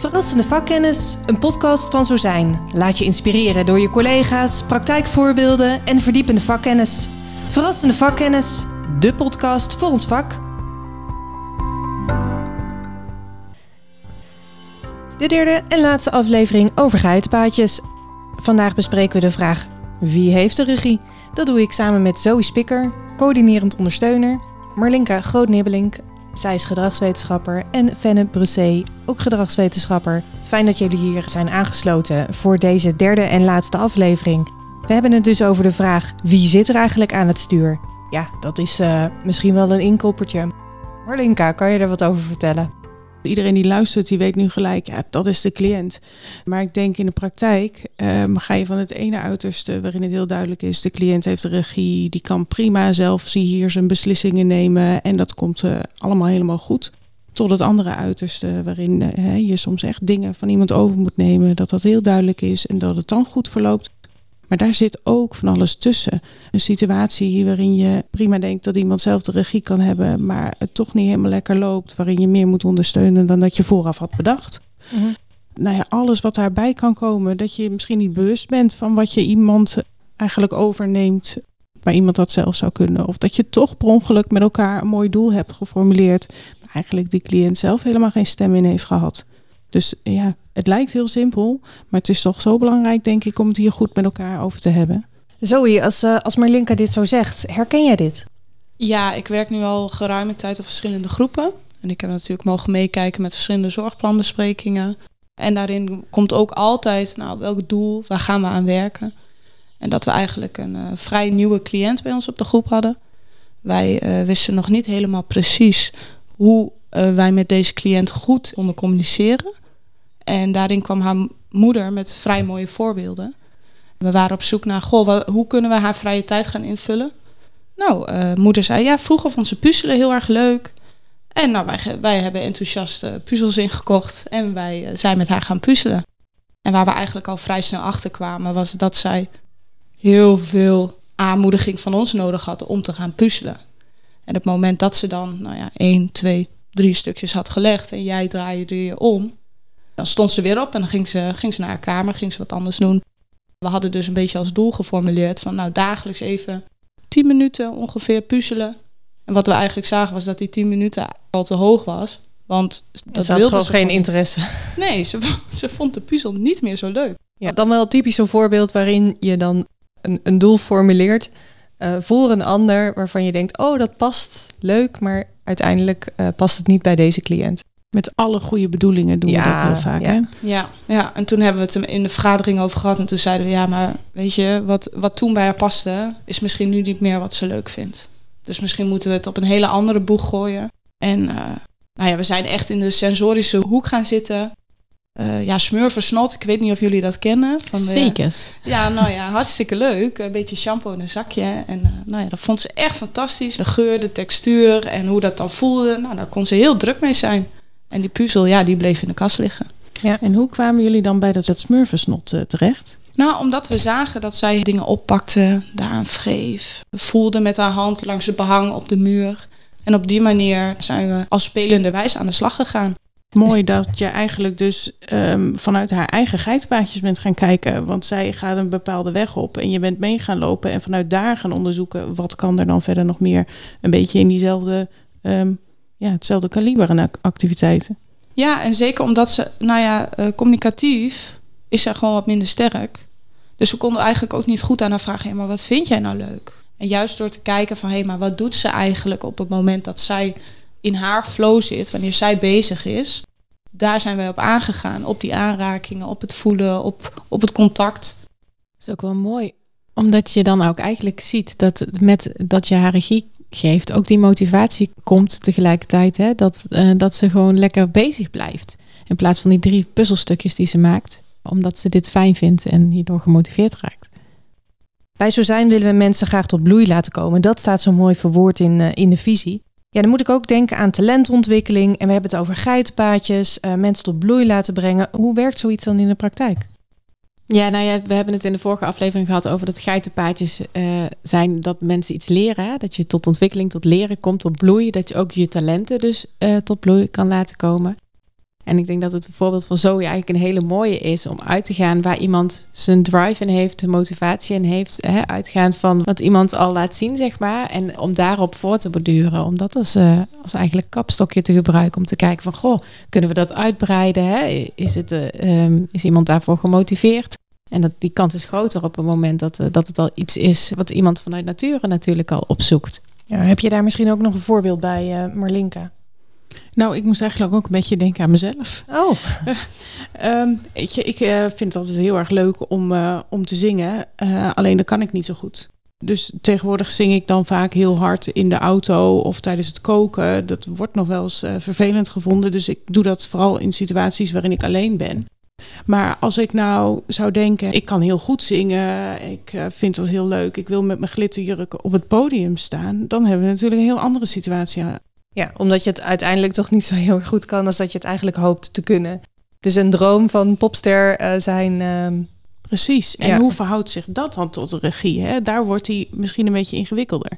Verrassende vakkennis, een podcast van Zo Zijn. Laat je inspireren door je collega's, praktijkvoorbeelden en verdiepende vakkennis. Verrassende vakkennis, de podcast voor ons vak. De derde en laatste aflevering over geitenpaadjes. Vandaag bespreken we de vraag: wie heeft de regie? Dat doe ik samen met Zoe Spikker, coördinerend ondersteuner, Marlinka Grootnibbelink, zij is gedragswetenschapper, en Fenne Brussé, ook gedragswetenschapper. Fijn dat jullie hier zijn aangesloten voor deze derde en laatste aflevering. We hebben het dus over de vraag: wie zit er eigenlijk aan het stuur? Ja, dat is uh, misschien wel een inkoppertje. Marlinka, kan je er wat over vertellen? Iedereen die luistert, die weet nu gelijk, ja, dat is de cliënt. Maar ik denk in de praktijk um, ga je van het ene uiterste, waarin het heel duidelijk is, de cliënt heeft de regie, die kan prima zelf zie hier zijn beslissingen nemen en dat komt uh, allemaal helemaal goed. Tot het andere uiterste, waarin uh, je soms echt dingen van iemand over moet nemen, dat dat heel duidelijk is en dat het dan goed verloopt. Maar daar zit ook van alles tussen. Een situatie waarin je prima denkt dat iemand zelf de regie kan hebben, maar het toch niet helemaal lekker loopt, waarin je meer moet ondersteunen dan dat je vooraf had bedacht. Mm -hmm. Nou ja, alles wat daarbij kan komen, dat je misschien niet bewust bent van wat je iemand eigenlijk overneemt, waar iemand dat zelf zou kunnen. Of dat je toch per ongeluk met elkaar een mooi doel hebt geformuleerd, maar eigenlijk die cliënt zelf helemaal geen stem in heeft gehad. Dus ja, het lijkt heel simpel, maar het is toch zo belangrijk, denk ik, om het hier goed met elkaar over te hebben. Zoe, als, uh, als Marlinka dit zo zegt, herken jij dit? Ja, ik werk nu al geruime tijd op verschillende groepen. En ik heb natuurlijk mogen meekijken met verschillende zorgplanbesprekingen. En daarin komt ook altijd, nou, welk doel, waar gaan we aan werken? En dat we eigenlijk een uh, vrij nieuwe cliënt bij ons op de groep hadden. Wij uh, wisten nog niet helemaal precies hoe uh, wij met deze cliënt goed konden communiceren. En daarin kwam haar moeder met vrij mooie voorbeelden. We waren op zoek naar, goh, hoe kunnen we haar vrije tijd gaan invullen? Nou, uh, moeder zei, ja, vroeger vond ze puzzelen heel erg leuk. En nou, wij, wij hebben enthousiast puzzels ingekocht en wij uh, zijn met haar gaan puzzelen. En waar we eigenlijk al vrij snel achter kwamen, was dat zij heel veel aanmoediging van ons nodig had om te gaan puzzelen. En op het moment dat ze dan, nou ja, één, twee, drie stukjes had gelegd en jij draaide je om, dan stond ze weer op en dan ging ze, ging ze naar haar kamer, ging ze wat anders doen. We hadden dus een beetje als doel geformuleerd van nou dagelijks even 10 minuten ongeveer puzzelen. En wat we eigenlijk zagen was dat die 10 minuten al te hoog was. Want dat ze had gewoon geen interesse. Nee, ze, ze vond de puzzel niet meer zo leuk. Ja, dan wel typisch een voorbeeld waarin je dan een, een doel formuleert uh, voor een ander waarvan je denkt, oh dat past leuk, maar uiteindelijk uh, past het niet bij deze cliënt. Met alle goede bedoelingen doen ja, we dat heel vaak. Ja. Hè? Ja, ja, en toen hebben we het in de vergadering over gehad. En toen zeiden we, ja, maar weet je, wat, wat toen bij haar paste, is misschien nu niet meer wat ze leuk vindt. Dus misschien moeten we het op een hele andere boeg gooien. En uh, nou ja, we zijn echt in de sensorische hoek gaan zitten. Uh, ja, smurversnot, ik weet niet of jullie dat kennen. Van Zeker. Ja, nou ja, hartstikke leuk. Een beetje shampoo in een zakje. En uh, nou ja, dat vond ze echt fantastisch. De geur, de textuur en hoe dat dan voelde. Nou, daar kon ze heel druk mee zijn. En die puzzel, ja, die bleef in de kast liggen. Ja. En hoe kwamen jullie dan bij dat, dat smurfensnot uh, terecht? Nou, omdat we zagen dat zij dingen oppakte, daaraan wreef. We voelden met haar hand langs het behang op de muur. En op die manier zijn we als spelende wijze aan de slag gegaan. Mooi dat je eigenlijk dus um, vanuit haar eigen geitenpaadjes bent gaan kijken. Want zij gaat een bepaalde weg op en je bent mee gaan lopen. En vanuit daar gaan onderzoeken wat kan er dan verder nog meer een beetje in diezelfde, um, ja, hetzelfde kaliber aan activiteiten. Ja, en zeker omdat ze, nou ja, uh, communicatief is zij gewoon wat minder sterk. Dus we konden eigenlijk ook niet goed aan haar vragen, ja, maar wat vind jij nou leuk? En juist door te kijken van, hé, maar wat doet ze eigenlijk op het moment dat zij in haar flow zit, wanneer zij bezig is, daar zijn wij op aangegaan. Op die aanrakingen, op het voelen, op, op het contact. Dat is ook wel mooi, omdat je dan ook eigenlijk ziet dat met dat je haar regie geeft, ook die motivatie komt tegelijkertijd. Hè? Dat, uh, dat ze gewoon lekker bezig blijft. In plaats van die drie puzzelstukjes die ze maakt. Omdat ze dit fijn vindt en hierdoor gemotiveerd raakt. Bij Zo Zijn willen we mensen graag tot bloei laten komen. Dat staat zo mooi verwoord in, uh, in de visie. Ja, dan moet ik ook denken aan talentontwikkeling. En we hebben het over geitenpaadjes, uh, mensen tot bloei laten brengen. Hoe werkt zoiets dan in de praktijk? Ja, nou ja, we hebben het in de vorige aflevering gehad over dat geitenpaadjes uh, zijn dat mensen iets leren. Hè? Dat je tot ontwikkeling, tot leren komt, tot bloei. Dat je ook je talenten dus uh, tot bloei kan laten komen. En ik denk dat het voorbeeld van Zoe eigenlijk een hele mooie is om uit te gaan waar iemand zijn drive in heeft, de motivatie in heeft. Hè, uitgaand van wat iemand al laat zien, zeg maar. En om daarop voor te borduren. Om dat als, uh, als eigenlijk kapstokje te gebruiken. Om te kijken van, goh, kunnen we dat uitbreiden? Hè? Is, het, uh, um, is iemand daarvoor gemotiveerd? En dat, die kans is groter op het moment dat, uh, dat het al iets is wat iemand vanuit nature natuurlijk al opzoekt. Ja, heb je daar misschien ook nog een voorbeeld bij, Marlinka? Nou, ik moest eigenlijk ook een beetje denken aan mezelf. Oh. um, weet je, ik uh, vind het altijd heel erg leuk om, uh, om te zingen. Uh, alleen dat kan ik niet zo goed. Dus tegenwoordig zing ik dan vaak heel hard in de auto of tijdens het koken. Dat wordt nog wel eens vervelend gevonden. Dus ik doe dat vooral in situaties waarin ik alleen ben. Maar als ik nou zou denken, ik kan heel goed zingen, ik vind dat heel leuk, ik wil met mijn glitterjurk op het podium staan, dan hebben we natuurlijk een heel andere situatie ja, omdat je het uiteindelijk toch niet zo heel erg goed kan als dat je het eigenlijk hoopt te kunnen. Dus een droom van popster uh, zijn. Uh, Precies. En ja. hoe verhoudt zich dat dan tot de regie? Hè? Daar wordt hij misschien een beetje ingewikkelder.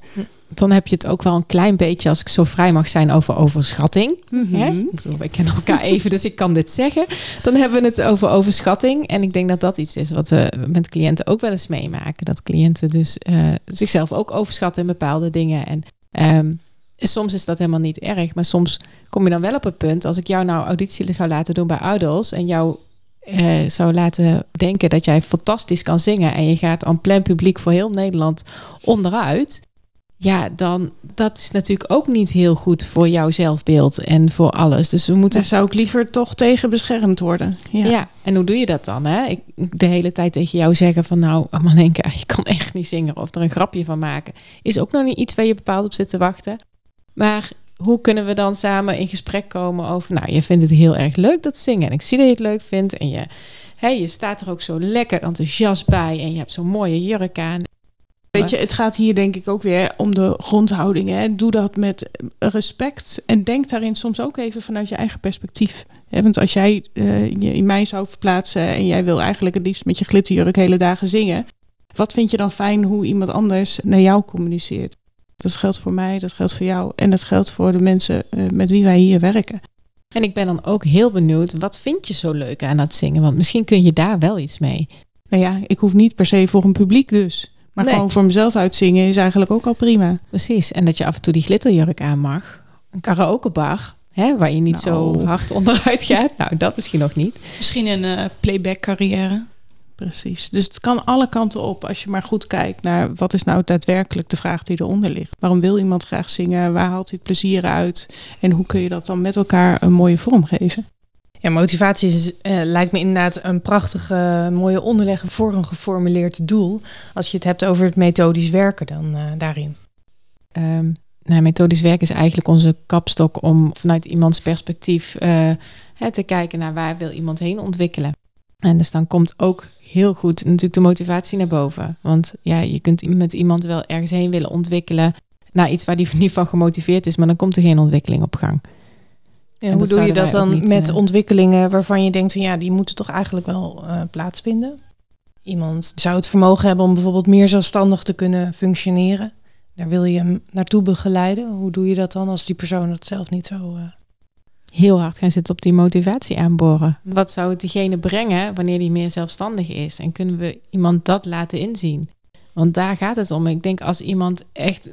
Dan heb je het ook wel een klein beetje, als ik zo vrij mag zijn, over overschatting. Hè? Ik bedoel, wij kennen elkaar even, dus ik kan dit zeggen. Dan hebben we het over overschatting. En ik denk dat dat iets is wat we met cliënten ook wel eens meemaken. Dat cliënten dus uh, zichzelf ook overschatten in bepaalde dingen. En um, soms is dat helemaal niet erg, maar soms kom je dan wel op het punt. Als ik jou nou auditie zou laten doen bij Idols en jou eh, zou laten denken dat jij fantastisch kan zingen en je gaat aan plein publiek voor heel Nederland onderuit. Ja, dan dat is natuurlijk ook niet heel goed voor jouw zelfbeeld en voor alles. Dus we moeten. Daar zou ik liever toch tegen beschermd worden. Ja. ja, en hoe doe je dat dan? Hè? Ik de hele tijd tegen jou zeggen van nou, Malenka, je kan echt niet zingen of er een grapje van maken. Is ook nog niet iets waar je bepaald op zit te wachten. Maar hoe kunnen we dan samen in gesprek komen over, nou, je vindt het heel erg leuk dat zingen en ik zie dat je het leuk vindt en je, hè, je staat er ook zo lekker enthousiast bij en je hebt zo'n mooie jurk aan. Weet je, het gaat hier denk ik ook weer om de grondhouding. Hè. Doe dat met respect en denk daarin soms ook even vanuit je eigen perspectief. Want als jij uh, je in mij zou verplaatsen en jij wil eigenlijk het liefst met je glitterjurk hele dagen zingen. Wat vind je dan fijn hoe iemand anders naar jou communiceert? Dat geldt voor mij, dat geldt voor jou en dat geldt voor de mensen uh, met wie wij hier werken. En ik ben dan ook heel benieuwd, wat vind je zo leuk aan het zingen? Want misschien kun je daar wel iets mee. Nou ja, ik hoef niet per se voor een publiek dus. Maar nee. gewoon voor mezelf uitzingen is eigenlijk ook al prima. Precies, en dat je af en toe die glitterjurk aan mag. Een karaokebar, hè, waar je niet nou. zo hard onderuit gaat. nou, dat misschien nog niet. Misschien een uh, playback carrière. Precies. Dus het kan alle kanten op als je maar goed kijkt naar wat is nou daadwerkelijk de vraag die eronder ligt. Waarom wil iemand graag zingen? Waar haalt hij het plezier uit? En hoe kun je dat dan met elkaar een mooie vorm geven? Ja, motivatie is, uh, lijkt me inderdaad een prachtige, mooie onderleg voor een geformuleerd doel. Als je het hebt over het methodisch werken dan uh, daarin. Um, nou, methodisch werken is eigenlijk onze kapstok om vanuit iemands perspectief uh, te kijken naar waar wil iemand heen ontwikkelen. En dus dan komt ook heel goed natuurlijk de motivatie naar boven. Want ja, je kunt met iemand wel ergens heen willen ontwikkelen naar iets waar die niet van gemotiveerd is, maar dan komt er geen ontwikkeling op gang. En hoe doe je dat dan met uh, ontwikkelingen waarvan je denkt van ja, die moeten toch eigenlijk wel uh, plaatsvinden? Iemand zou het vermogen hebben om bijvoorbeeld meer zelfstandig te kunnen functioneren. Daar wil je hem naartoe begeleiden. Hoe doe je dat dan als die persoon dat zelf niet zo uh, heel hard gaan zitten op die motivatie aanboren. Wat zou het diegene brengen wanneer die meer zelfstandig is? En kunnen we iemand dat laten inzien? Want daar gaat het om. Ik denk als iemand echt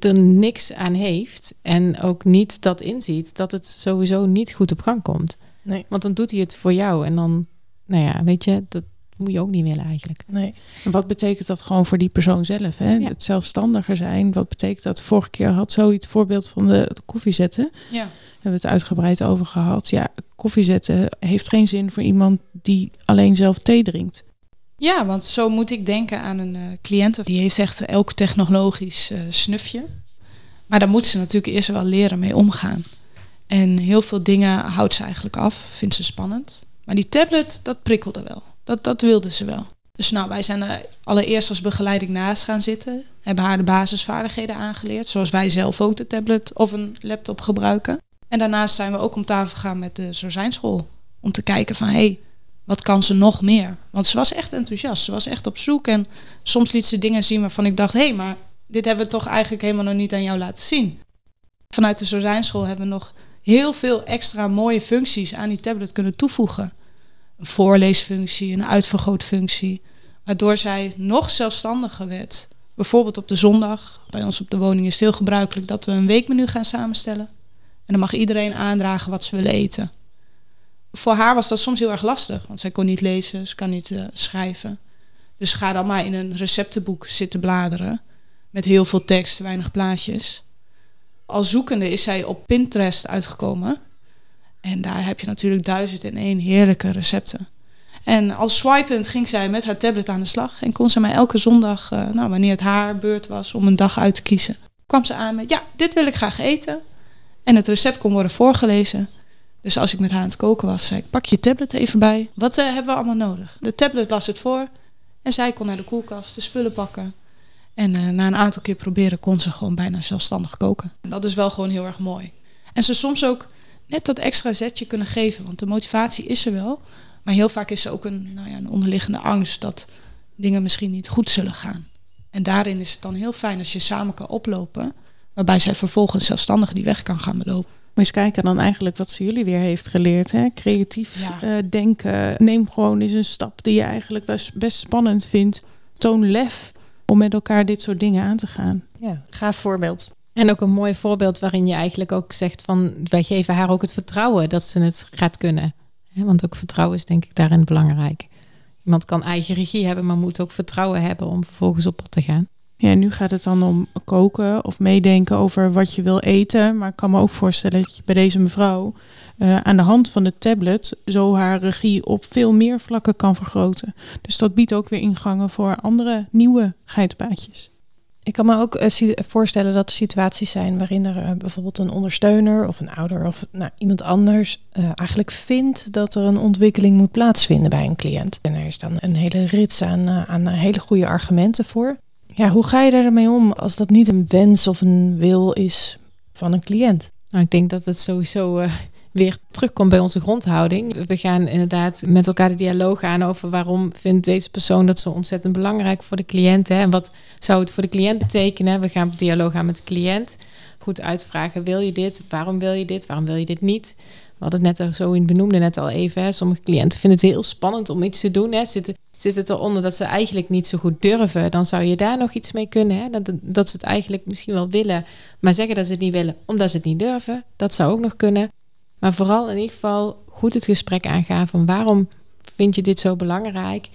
er niks aan heeft en ook niet dat inziet, dat het sowieso niet goed op gang komt. Nee. Want dan doet hij het voor jou en dan, nou ja, weet je, dat moet je ook niet willen eigenlijk. Nee. En wat betekent dat gewoon voor die persoon zelf? Hè? Ja. Het zelfstandiger zijn. Wat betekent dat? Vorige keer had zoiets voorbeeld van de, de koffie zetten. Ja hebben we het uitgebreid over gehad. Ja, koffie zetten heeft geen zin voor iemand die alleen zelf thee drinkt. Ja, want zo moet ik denken aan een uh, cliënt. Die heeft echt elk technologisch uh, snufje. Maar daar moet ze natuurlijk eerst wel leren mee omgaan. En heel veel dingen houdt ze eigenlijk af, vindt ze spannend. Maar die tablet, dat prikkelde wel. Dat, dat wilde ze wel. Dus nou, wij zijn er allereerst als begeleiding naast gaan zitten. Hebben haar de basisvaardigheden aangeleerd. Zoals wij zelf ook de tablet of een laptop gebruiken. En daarnaast zijn we ook om tafel gegaan met de Zozijnschool. Om te kijken van, hé, hey, wat kan ze nog meer? Want ze was echt enthousiast. Ze was echt op zoek. En soms liet ze dingen zien waarvan ik dacht... hé, hey, maar dit hebben we toch eigenlijk helemaal nog niet aan jou laten zien. Vanuit de Zozijnschool hebben we nog heel veel extra mooie functies aan die tablet kunnen toevoegen. Een voorleesfunctie, een uitvergrootfunctie. Waardoor zij nog zelfstandiger werd. Bijvoorbeeld op de zondag. Bij ons op de woning is het heel gebruikelijk dat we een weekmenu gaan samenstellen. En dan mag iedereen aandragen wat ze willen eten. Voor haar was dat soms heel erg lastig, want zij kon niet lezen, ze kan niet uh, schrijven. Dus ga dan maar in een receptenboek zitten bladeren. Met heel veel tekst, weinig plaatjes. Als zoekende is zij op Pinterest uitgekomen. En daar heb je natuurlijk duizend en één heerlijke recepten. En als swipend ging zij met haar tablet aan de slag. En kon ze mij elke zondag, uh, nou, wanneer het haar beurt was om een dag uit te kiezen, kwam ze aan met: Ja, dit wil ik graag eten. En het recept kon worden voorgelezen. Dus als ik met haar aan het koken was, zei ik: Pak je tablet even bij. Wat uh, hebben we allemaal nodig? De tablet las het voor. En zij kon naar de koelkast de spullen pakken. En uh, na een aantal keer proberen kon ze gewoon bijna zelfstandig koken. En dat is wel gewoon heel erg mooi. En ze soms ook net dat extra zetje kunnen geven. Want de motivatie is er wel. Maar heel vaak is er ook een, nou ja, een onderliggende angst dat dingen misschien niet goed zullen gaan. En daarin is het dan heel fijn als je samen kan oplopen. Waarbij zij vervolgens zelfstandig die weg kan gaan belopen. Maar eens kijken dan eigenlijk wat ze jullie weer heeft geleerd. Hè? Creatief Ja. eh, denken. Neem gewoon eens een stap die je eigenlijk best, best spannend vindt. Toon lef om met elkaar dit soort dingen aan te gaan. Ja, gaaf voorbeeld. En ook een mooi voorbeeld waarin je eigenlijk ook zegt van wij geven haar ook het vertrouwen dat ze het gaat kunnen. Want ook vertrouwen is denk ik daarin belangrijk. Iemand kan eigen regie hebben, maar moet ook vertrouwen hebben om vervolgens op pad te gaan. Ja, nu gaat het dan om koken of meedenken over wat je wil eten. Maar ik kan me ook voorstellen dat je bij deze mevrouw eh, aan de hand van de tablet zo haar regie op veel meer vlakken kan vergroten. Dus dat biedt ook weer ingangen voor andere nieuwe geitenpaadjes. Ik kan me ook eh, voorstellen dat er situaties zijn waarin er eh, bijvoorbeeld een ondersteuner of een ouder of nou, iemand anders eh, eigenlijk vindt dat er een ontwikkeling moet plaatsvinden bij een cliënt. En er is dan een hele rits aan, aan hele goede argumenten voor. Ja, hoe ga je daarmee om als dat niet een wens of een wil is van een cliënt? Nou, ik denk dat het sowieso weer terugkomt bij onze grondhouding. We gaan inderdaad met elkaar de dialoog aan over waarom vindt deze persoon dat zo ontzettend belangrijk voor de cliënt. Hè? En wat zou het voor de cliënt betekenen? We gaan dialoog aan met de cliënt. Goed uitvragen, wil je dit? Waarom wil je dit? Waarom wil je dit niet? We hadden het net zo in benoemde net al even. Hè? Sommige cliënten vinden het heel spannend om iets te doen. Hè? Zitten, zit het eronder dat ze eigenlijk niet zo goed durven? Dan zou je daar nog iets mee kunnen. Hè? Dat, dat ze het eigenlijk misschien wel willen, maar zeggen dat ze het niet willen omdat ze het niet durven. Dat zou ook nog kunnen. Maar vooral in ieder geval goed het gesprek aangaan van waarom vind je dit zo belangrijk?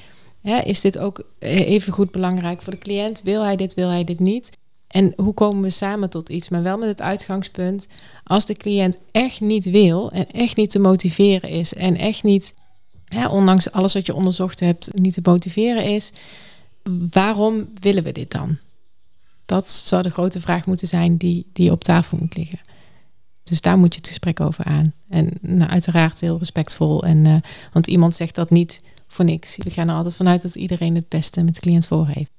Is dit ook even goed belangrijk voor de cliënt? Wil hij dit, wil hij dit niet? En hoe komen we samen tot iets? Maar wel met het uitgangspunt, als de cliënt echt niet wil en echt niet te motiveren is en echt niet, ondanks alles wat je onderzocht hebt, niet te motiveren is, waarom willen we dit dan? Dat zou de grote vraag moeten zijn die, die op tafel moet liggen. Dus daar moet je het gesprek over aan. En nou, uiteraard heel respectvol. En, eh, want iemand zegt dat niet voor niks. We gaan er altijd vanuit dat iedereen het beste met de cliënt voor heeft.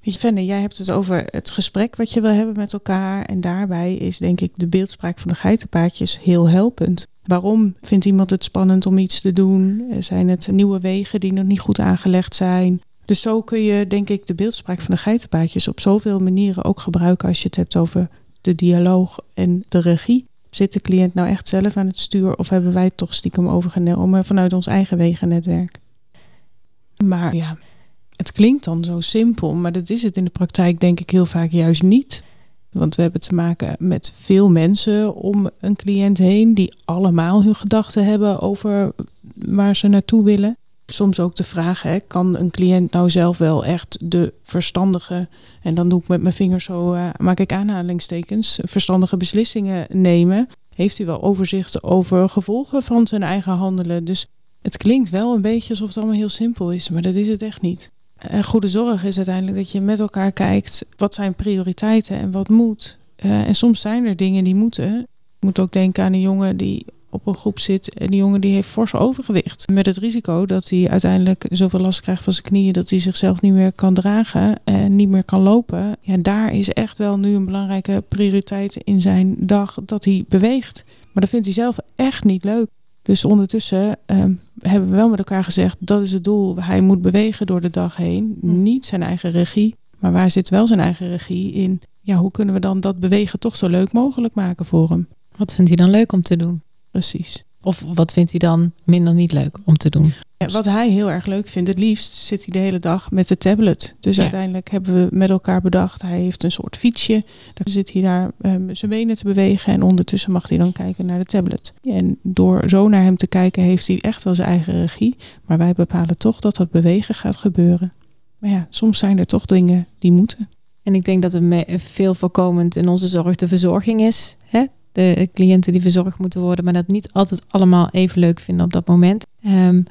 Venne, jij hebt het over het gesprek wat je wil hebben met elkaar. En daarbij is denk ik de beeldspraak van de geitenpaadjes heel helpend. Waarom vindt iemand het spannend om iets te doen? Zijn het nieuwe wegen die nog niet goed aangelegd zijn? Dus zo kun je denk ik de beeldspraak van de geitenpaadjes op zoveel manieren ook gebruiken als je het hebt over de dialoog en de regie. Zit de cliënt nou echt zelf aan het stuur of hebben wij het toch stiekem overgenomen vanuit ons eigen wegennetwerk? Maar ja, het klinkt dan zo simpel, maar dat is het in de praktijk denk ik heel vaak juist niet. Want we hebben te maken met veel mensen om een cliënt heen die allemaal hun gedachten hebben over waar ze naartoe willen. Soms ook de vraag, hè, kan een cliënt nou zelf wel echt de verstandige, en dan doe ik met mijn vingers zo, eh, maak ik aanhalingstekens, verstandige beslissingen nemen? Heeft hij wel overzicht over gevolgen van zijn eigen handelen? Dus het klinkt wel een beetje alsof het allemaal heel simpel is, maar dat is het echt niet. En goede zorg is uiteindelijk dat je met elkaar kijkt wat zijn prioriteiten en wat moet. Eh, en soms zijn er dingen die moeten. Ik moet ook denken aan een jongen die op een groep zit en die jongen die heeft fors overgewicht. Met het risico dat hij uiteindelijk zoveel last krijgt van zijn knieën dat hij zichzelf niet meer kan dragen en niet meer kan lopen. Ja, daar is echt wel nu een belangrijke prioriteit in zijn dag dat hij beweegt. Maar dat vindt hij zelf echt niet leuk. Dus ondertussen ehm, hebben we wel met elkaar gezegd dat is het doel. Hij moet bewegen door de dag heen. Niet zijn eigen regie. Maar waar zit wel zijn eigen regie in? Ja, hoe kunnen we dan dat bewegen toch zo leuk mogelijk maken voor hem? Wat vindt hij dan leuk om te doen? Precies. Of wat vindt hij dan minder niet leuk om te doen? Ja, wat hij heel erg leuk vindt, het liefst zit hij de hele dag met de tablet. Dus Ja. uiteindelijk hebben we met elkaar bedacht, hij heeft een soort fietsje. Daar zit hij daar ehm, zijn benen te bewegen en ondertussen mag hij dan kijken naar de tablet. En door zo naar hem te kijken heeft hij echt wel zijn eigen regie. Maar wij bepalen toch dat dat bewegen gaat gebeuren. Maar ja, soms zijn er toch dingen die moeten. En ik denk dat het veel voorkomend in onze zorg de verzorging is. Hè? De cliënten die verzorgd moeten worden, maar dat niet altijd allemaal even leuk vinden op dat moment. Ehm,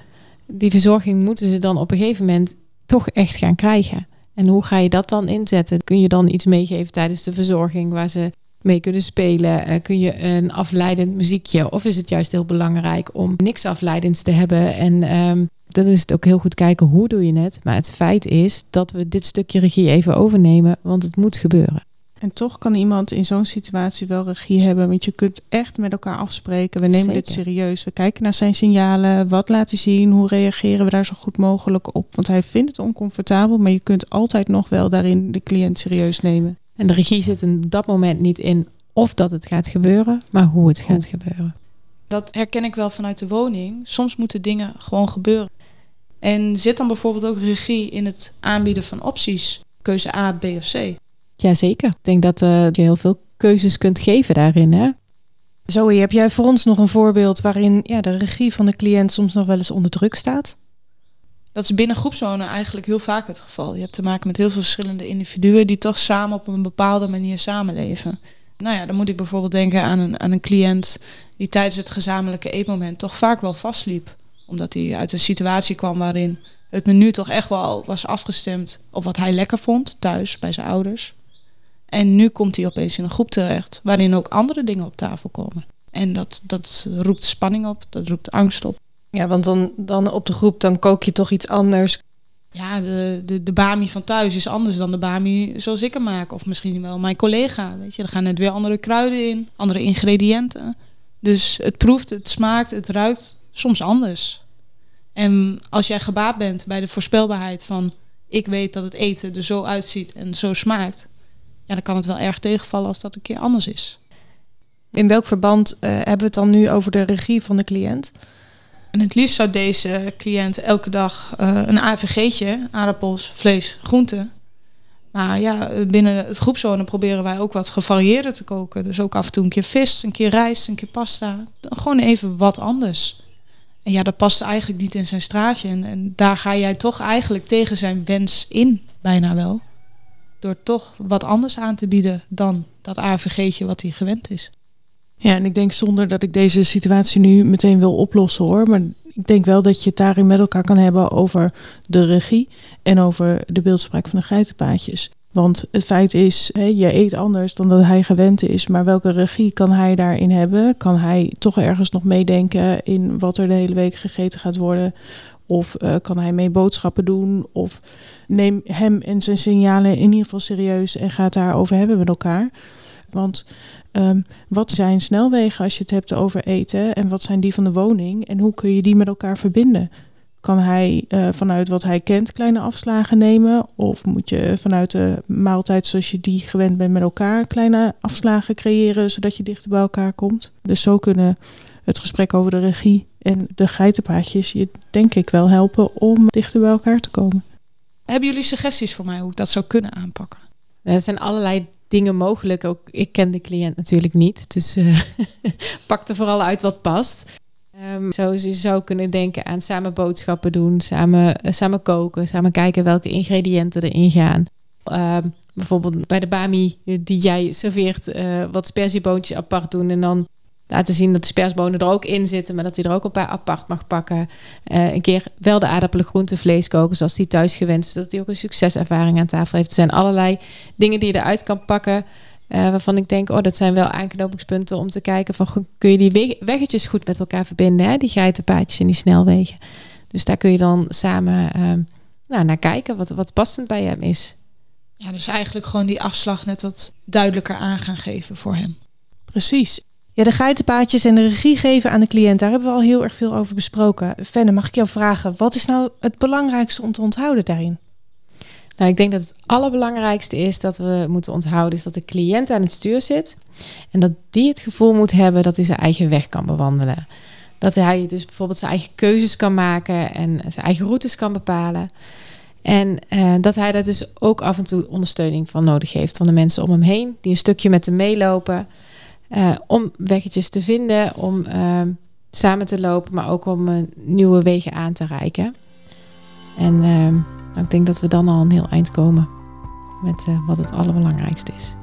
die verzorging moeten ze dan op een gegeven moment toch echt gaan krijgen. En hoe ga je dat dan inzetten? Kun je dan iets meegeven tijdens de verzorging waar ze mee kunnen spelen? Eh, kun je een afleidend muziekje? Of is het juist heel belangrijk om niks afleidends te hebben? En ehm, dan is het ook heel goed kijken hoe doe je het. Maar het feit is dat we dit stukje regie even overnemen, want het moet gebeuren. En toch kan iemand in zo'n situatie wel regie hebben. Want je kunt echt met elkaar afspreken. We nemen dit serieus. We kijken naar zijn signalen. Wat laat hij zien? Hoe reageren we daar zo goed mogelijk op? Want hij vindt het oncomfortabel. Maar je kunt altijd nog wel daarin de cliënt serieus nemen. En de regie zit in dat moment niet in of dat het gaat gebeuren, maar hoe het gaat gebeuren. Dat herken ik wel vanuit de woning. Soms moeten dingen gewoon gebeuren. En zit dan bijvoorbeeld ook regie in het aanbieden van opties? Keuze A, B of C. Jazeker. Ik denk dat eh, je heel veel keuzes kunt geven daarin. Hè? Zoe, heb jij voor ons nog een voorbeeld waarin ja, de regie van de cliënt soms nog wel eens onder druk staat? Dat is binnen groepswonen eigenlijk heel vaak het geval. Je hebt te maken met heel veel verschillende individuen die toch samen op een bepaalde manier samenleven. Nou ja, dan moet ik bijvoorbeeld denken aan een, aan een cliënt die tijdens het gezamenlijke eetmoment toch vaak wel vastliep. Omdat hij uit een situatie kwam waarin het menu toch echt wel was afgestemd op wat hij lekker vond thuis bij zijn ouders. En nu komt hij opeens in een groep terecht waarin ook andere dingen op tafel komen. En dat, dat roept spanning op, dat roept angst op. Ja, want dan, dan op de groep, dan kook je toch iets anders. Ja, de, de, de bami van thuis is anders dan de bami zoals ik hem maak. Of misschien wel mijn collega. Weet je, er gaan net weer andere kruiden in, andere ingrediënten. Dus het proeft, het smaakt, het ruikt soms anders. En als jij gebaat bent bij de voorspelbaarheid van... ik weet dat het eten er zo uitziet en zo smaakt... ja, dan kan het wel erg tegenvallen als dat een keer anders is. In welk verband eh, hebben we het dan nu over de regie van de cliënt? En het liefst zou deze cliënt elke dag eh, een AVG'tje, aardappels, vlees, groenten. Maar ja, binnen het groepszone proberen wij ook wat gevarieerder te koken. Dus ook af en toe een keer vis, een keer rijst, een keer pasta. Gewoon even wat anders. En ja, dat past eigenlijk niet in zijn straatje. En, en daar ga jij toch eigenlijk tegen zijn wens in, bijna wel. Door toch wat anders aan te bieden dan dat AVG'tje wat hij gewend is. Ja, en ik denk zonder dat ik deze situatie nu meteen wil oplossen hoor. Maar ik denk wel dat je het daarin met elkaar kan hebben over de regie en over de beeldspraak van de geitenpaadjes. Want het feit is, je eet anders dan dat hij gewend is. Maar welke regie kan hij daarin hebben? Kan hij toch ergens nog meedenken in wat er de hele week gegeten gaat worden? Of eh, kan hij mee boodschappen doen? Of neem hem en zijn signalen in ieder geval serieus en ga het daarover hebben met elkaar. Want ehm, wat zijn snelwegen als je het hebt over eten? En wat zijn die van de woning? En hoe kun je die met elkaar verbinden? Kan hij eh, vanuit wat hij kent kleine afslagen nemen? Of moet je vanuit de maaltijd zoals je die gewend bent met elkaar kleine afslagen creëren, zodat je dichter bij elkaar komt? Dus zo kunnen het gesprek over de regie en de geitenpaadjes je denk ik wel helpen om dichter bij elkaar te komen. Hebben jullie suggesties voor mij hoe ik dat zou kunnen aanpakken? Er zijn allerlei dingen mogelijk. Ook ik ken de cliënt natuurlijk niet. Dus eh, pak er vooral uit wat past. Ehm, zo je zou kunnen denken aan samen boodschappen doen, samen, eh, samen koken, samen kijken welke ingrediënten erin gaan. Ehm, bijvoorbeeld bij de bami die jij serveert, eh, wat sperzieboontjes apart doen en dan laten zien dat de spersbonen er ook in zitten, maar dat hij er ook een paar apart mag pakken. Eh, een keer wel de aardappelen, groente, vlees koken zoals hij thuis gewend is, zodat hij ook een succeservaring aan tafel heeft. Er zijn allerlei dingen die je eruit kan pakken. Eh, waarvan ik denk, oh, dat zijn wel aanknopingspunten om te kijken van goed, kun je die weg- weggetjes goed met elkaar verbinden, hè? die geitenpaadjes en die snelwegen. Dus daar kun je dan samen ehm, nou, naar kijken wat, wat passend bij hem is. Ja, dus eigenlijk gewoon die afslag net wat duidelijker aan gaan geven voor hem. Precies. Ja, de geitenpaadjes en de regie geven aan de cliënt, daar hebben we al heel erg veel over besproken. Fenne, mag ik jou vragen, wat is nou het belangrijkste om te onthouden daarin? Nou, ik denk dat het allerbelangrijkste is dat we moeten onthouden, is dat de cliënt aan het stuur zit. En dat die het gevoel moet hebben dat hij zijn eigen weg kan bewandelen. Dat hij dus bijvoorbeeld zijn eigen keuzes kan maken en zijn eigen routes kan bepalen. En uh, dat hij daar dus ook af en toe ondersteuning van nodig heeft van de mensen om hem heen, die een stukje met hem meelopen. Uh, om weggetjes te vinden, om uh, samen te lopen, maar ook om nieuwe wegen aan te reiken. En nou, ik denk dat we dan al een heel eind komen met wat het allerbelangrijkste is.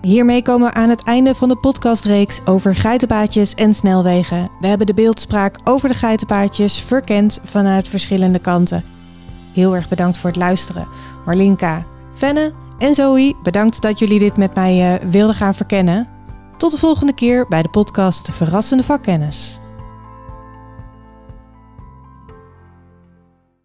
Hiermee komen we aan het einde van de podcastreeks over geitenpaadjes en snelwegen. We hebben de beeldspraak over de geitenpaadjes verkend vanuit verschillende kanten. Heel erg bedankt voor het luisteren. Marlinka, Fenne en Zoe, bedankt dat jullie dit met mij uh, wilden gaan verkennen. Tot de volgende keer bij de podcast Verrassende Vakkennis.